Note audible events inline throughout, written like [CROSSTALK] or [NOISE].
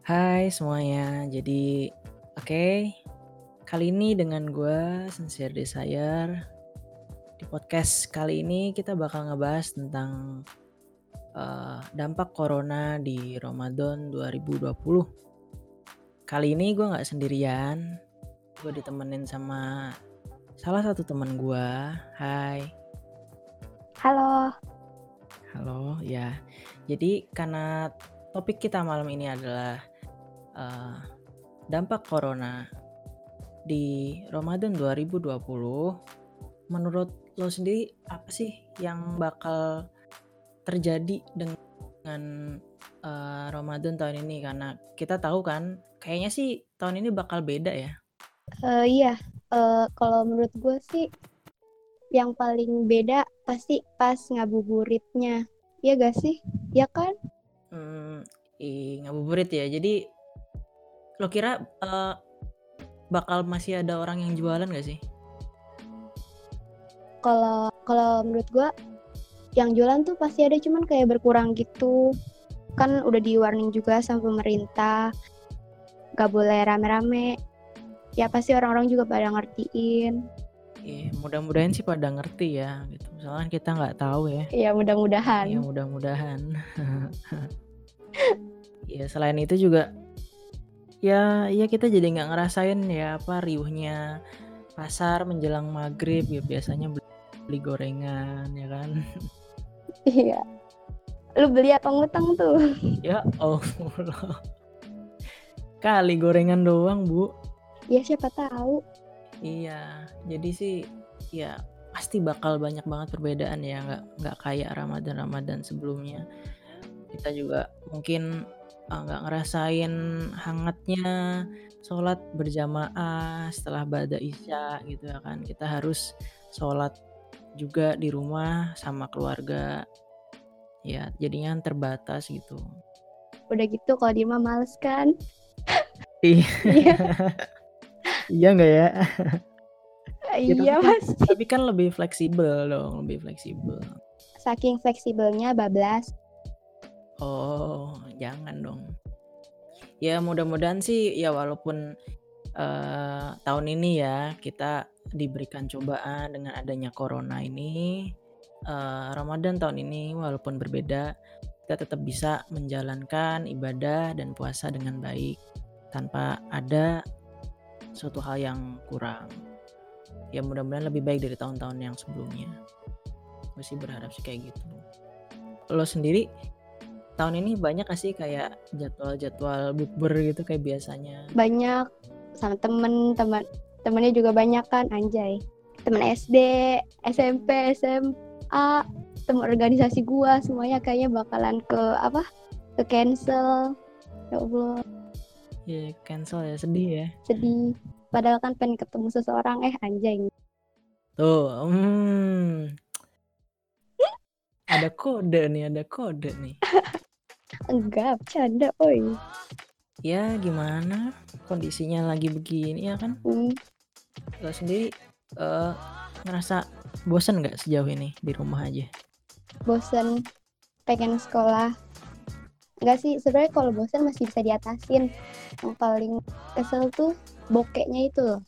Hai semuanya, jadi oke, kali ini dengan gue Sincere Desire. Di podcast kali ini kita bakal ngebahas tentang uh, dampak corona di Ramadan 2020. Kali ini gue nggak sendirian, gue ditemenin sama salah satu teman gue. Hai. Halo. Halo, ya. Jadi karena topik kita malam ini adalah uh, dampak corona di Ramadan 2020 menurut lo sendiri apa sih yang bakal terjadi dengan uh, Ramadan tahun ini? Karena kita tahu kan kayaknya sih tahun ini bakal beda ya. Uh, iya. Uh, kalau menurut gue sih yang paling beda pasti pas ngabuburitnya. Ya gak sih? Ya kan? Hmm, i, ngabuburit ya. Jadi lo kira uh, bakal masih ada orang yang jualan gak sih? Kalau kalau menurut gue yang jualan tuh pasti ada cuman kayak berkurang gitu. Kan udah di warning juga sama pemerintah. Gak boleh rame-rame. Ya pasti orang-orang juga pada ngertiin. Iya, mudah-mudahan sih pada ngerti ya gitu. Misalnya kita nggak tahu ya. Iya, mudah-mudahan. Iya, mudah-mudahan. [LAUGHS] Iya, selain itu juga ya ya kita jadi nggak ngerasain ya apa riuhnya pasar menjelang maghrib ya biasanya beli, beli gorengan ya kan? Iya. Lu beli apa ngutang tuh? Ya allah. Kali gorengan doang bu. Ya siapa tahu. Iya jadi sih ya pasti bakal banyak banget perbedaan ya nggak nggak kayak ramadan ramadan sebelumnya. Kita juga mungkin nggak ngerasain hangatnya sholat berjamaah setelah bada isya gitu ya kan. Kita harus sholat juga di rumah sama keluarga. Ya jadinya terbatas gitu. Udah gitu kalau di rumah males kan? Iya. [LAUGHS] Iya nggak ya? [LAUGHS] Iya mas tapi kan lebih fleksibel dong lebih fleksibel. Saking fleksibelnya bablas Oh, jangan dong. Ya mudah-mudahan sih ya walaupun uh, tahun ini ya kita diberikan cobaan dengan adanya corona ini, uh, Ramadan tahun ini walaupun berbeda, kita tetap bisa menjalankan ibadah dan puasa dengan baik tanpa ada suatu hal yang kurang. Ya mudah-mudahan lebih baik dari tahun-tahun yang sebelumnya. Gue sih berharap sih kayak gitu. Lo sendiri tahun ini banyak gak sih kayak jadwal-jadwal bukber gitu kayak biasanya? Banyak sama temen, teman temennya juga banyak kan anjay. Temen SD, SMP, SMA, temen organisasi gua semuanya kayaknya bakalan ke apa? Ke cancel. Ya Allah. Ya yeah, cancel ya sedih ya. Sedih. Padahal kan pengen ketemu seseorang eh anjay. Tuh, hmm. ada kode nih, ada kode nih. [LAUGHS] Enggak, bercanda, oi. Ya, gimana? Kondisinya lagi begini ya kan? Hmm. Lo sendiri uh, ngerasa bosan nggak sejauh ini di rumah aja? Bosan, pengen sekolah. Enggak sih, sebenarnya kalau bosan masih bisa diatasin. Yang paling kesel tuh bokeknya itu loh.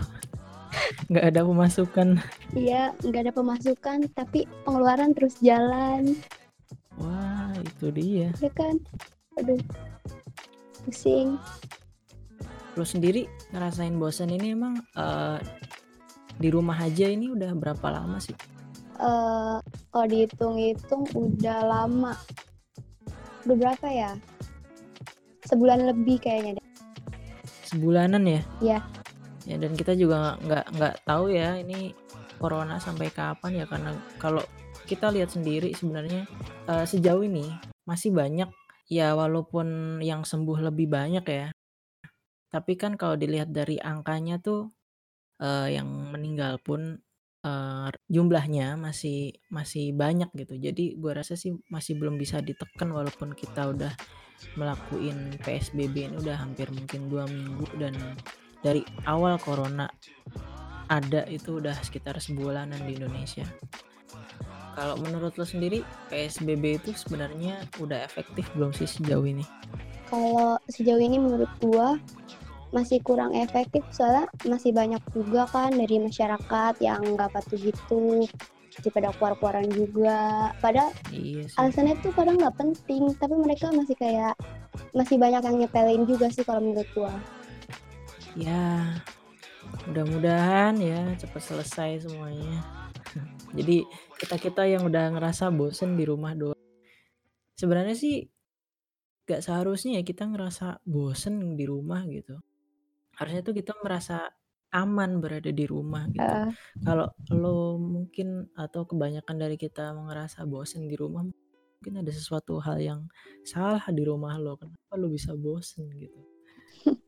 oh, nggak ada pemasukan. Iya, nggak ada pemasukan, tapi pengeluaran terus jalan. Wah, itu dia. Ya kan? Aduh. Pusing. Lo sendiri ngerasain bosan ini emang uh, di rumah aja ini udah berapa lama sih? Uh, kalau dihitung-hitung udah lama. Udah berapa ya? Sebulan lebih kayaknya deh. Sebulanan ya? Iya. Ya dan kita juga nggak nggak tahu ya ini corona sampai kapan ya karena kalau kita lihat sendiri sebenarnya uh, sejauh ini masih banyak ya walaupun yang sembuh lebih banyak ya. Tapi kan kalau dilihat dari angkanya tuh uh, yang meninggal pun uh, jumlahnya masih masih banyak gitu. Jadi gue rasa sih masih belum bisa ditekan walaupun kita udah melakukan PSBB ini udah hampir mungkin dua minggu dan dari awal corona ada itu udah sekitar sebulanan di Indonesia Kalau menurut lo sendiri PSBB itu sebenarnya udah efektif belum sih sejauh ini? Kalau sejauh ini menurut gua masih kurang efektif soalnya masih banyak juga kan dari masyarakat yang nggak patuh gitu jadi pada keluar-keluaran juga padahal Iya sih. alasannya tuh kadang nggak penting tapi mereka masih kayak masih banyak yang nyepelin juga sih kalau menurut gua Ya, mudah-mudahan ya cepat selesai semuanya. Jadi kita-kita yang udah ngerasa bosen di rumah doang. Sebenarnya sih gak seharusnya ya kita ngerasa bosen di rumah gitu. Harusnya tuh kita merasa aman berada di rumah gitu. Eh, Kalau lo mungkin atau kebanyakan dari kita ngerasa bosen di rumah, mungkin ada sesuatu hal yang salah di rumah lo. Kenapa lo bisa bosen gitu? [LAUGHS]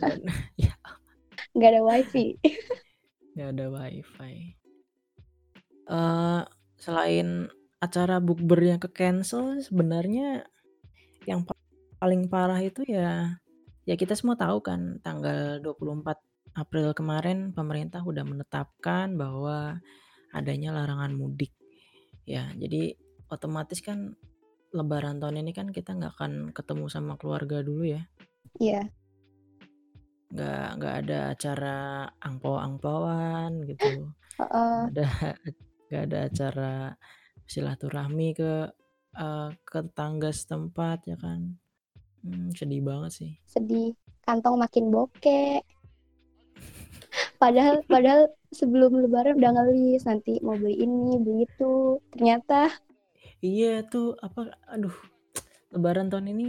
Dan [LAUGHS] ya nggak ada wifi nggak ada wifi. Eh selain acara bukber yang ke cancel, sebenarnya yang pa- paling parah itu ya ya kita semua tahu kan tanggal 24 April kemarin pemerintah udah menetapkan bahwa adanya larangan mudik. Ya, jadi otomatis kan lebaran tahun ini kan kita nggak akan ketemu sama keluarga dulu ya. iya Nggak nggak ada acara angpau-angpauan gitu. Heeh. Nggak ada nggak ada acara silaturahmi ke eh, ke tetangga setempat ya kan. Hmm, sedih banget sih. sedih kantong makin bokeh [LAUGHS] padahal padahal sebelum lebaran udah ngelis nanti mau beli ini beli itu ternyata Iya tuh apa aduh lebaran tahun ini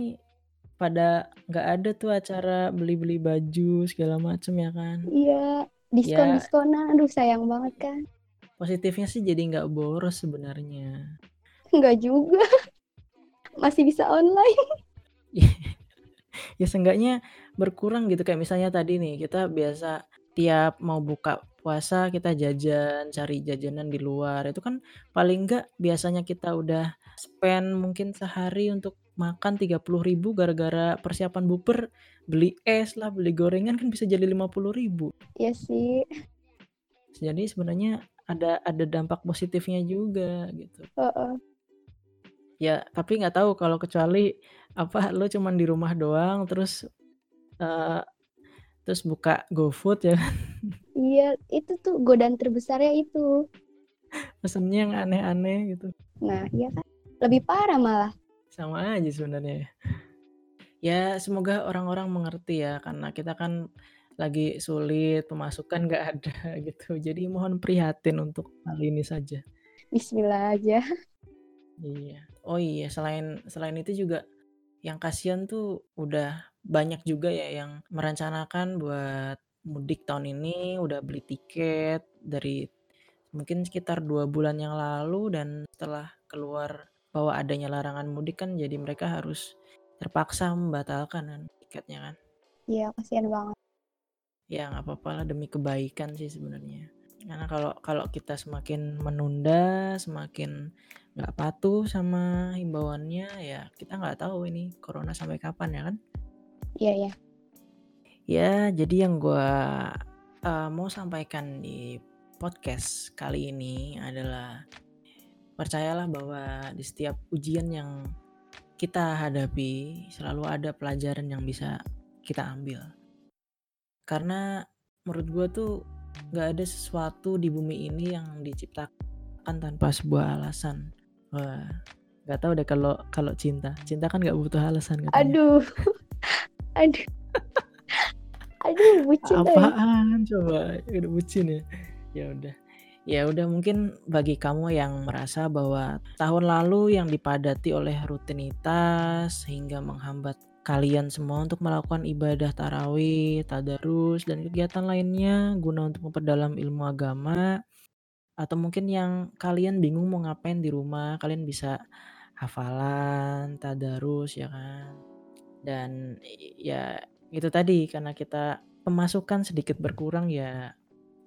pada nggak ada tuh acara beli-beli baju segala macem ya kan. iya diskon Ya diskonan aduh sayang banget kan positifnya sih jadi nggak boros sebenarnya. Enggak juga. [LAUGHS] Masih bisa online. [LAUGHS] Ya seenggaknya berkurang gitu. Kayak misalnya tadi nih kita biasa tiap mau buka puasa kita jajan cari jajanan di luar. Itu kan paling enggak biasanya kita udah spend mungkin sehari untuk makan 30.000 ribu gara-gara persiapan buper beli es lah beli gorengan kan bisa jadi 50.000 ribu. Ya sih. Jadi sebenarnya ada ada dampak positifnya juga gitu. Heeh. ya tapi nggak tahu kalau kecuali apa lo cuman di rumah doang terus eh, terus buka GoFood ya kan? Iya itu tuh godaan terbesarnya itu. Pesennya yang aneh-aneh gitu. Nah iya kan? Lebih parah malah. Sama aja sebenarnya. Ya. ya semoga orang-orang mengerti ya karena kita kan lagi sulit pemasukan nggak ada [LAUGHS] gitu. Jadi mohon prihatin untuk hal ini saja. Bismillah aja. Iya. Oh iya selain selain itu juga yang kasihan tuh udah banyak juga ya yang merencanakan buat mudik tahun ini udah beli tiket dari mungkin sekitar dua bulan yang lalu dan setelah keluar bahwa adanya larangan mudik kan jadi mereka harus terpaksa membatalkan kan tiketnya kan. Iya kasihan banget ya nggak apa-apa lah demi kebaikan sih sebenarnya. Karena kalau kalau kita semakin menunda semakin nggak patuh sama himbauannya ya kita nggak tahu ini corona sampai kapan ya kan? Iya ya ya jadi yang gue mau sampaikan di podcast kali ini adalah percayalah bahwa di setiap ujian yang kita hadapi selalu ada pelajaran yang bisa kita ambil karena menurut gue tuh nggak ada sesuatu di bumi ini yang diciptakan tanpa sebuah alasan. Wah nggak tahu deh kalau kalau cinta. Cinta kan nggak butuh alasan katanya. Aduh. [LAUGHS] Aduh. Aduh bucin apaan coba? Udah bucin ya? Ya udah. Ya udah mungkin bagi kamu yang merasa bahwa tahun lalu yang dipadati oleh rutinitas sehingga menghambat kalian semua untuk melakukan ibadah tarawih, tadarus dan kegiatan lainnya guna untuk memperdalam ilmu agama atau mungkin yang kalian bingung mau ngapain di rumah, kalian bisa hafalan, tadarus ya kan. Dan ya itu tadi karena kita pemasukan sedikit berkurang ya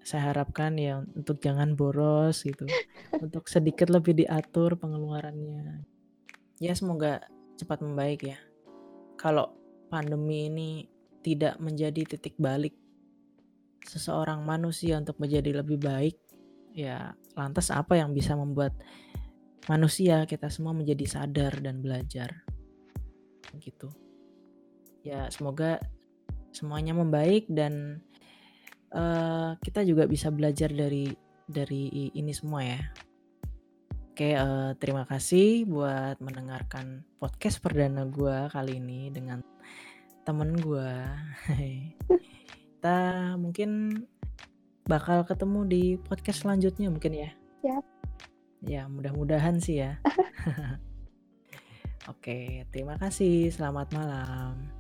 saya harapkan ya untuk jangan boros gitu. Untuk sedikit lebih diatur pengeluarannya. Ya semoga cepat membaik ya kalau pandemi ini tidak menjadi titik balik seseorang manusia untuk menjadi lebih baik Ya, lantas apa yang bisa membuat manusia kita semua menjadi sadar dan belajar? Gitu. Ya, semoga semuanya membaik dan, eee, kita juga bisa belajar dari dari ini semua ya. Oke, eee, terima kasih buat mendengarkan podcast perdana gua kali ini dengan temen gua. [LAUGHS] Kita mungkin bakal ketemu di podcast selanjutnya mungkin ya? Siap. Ya, mudah-mudahan sih ya. [LAUGHS] [LAUGHS] Oke, terima kasih, selamat malam.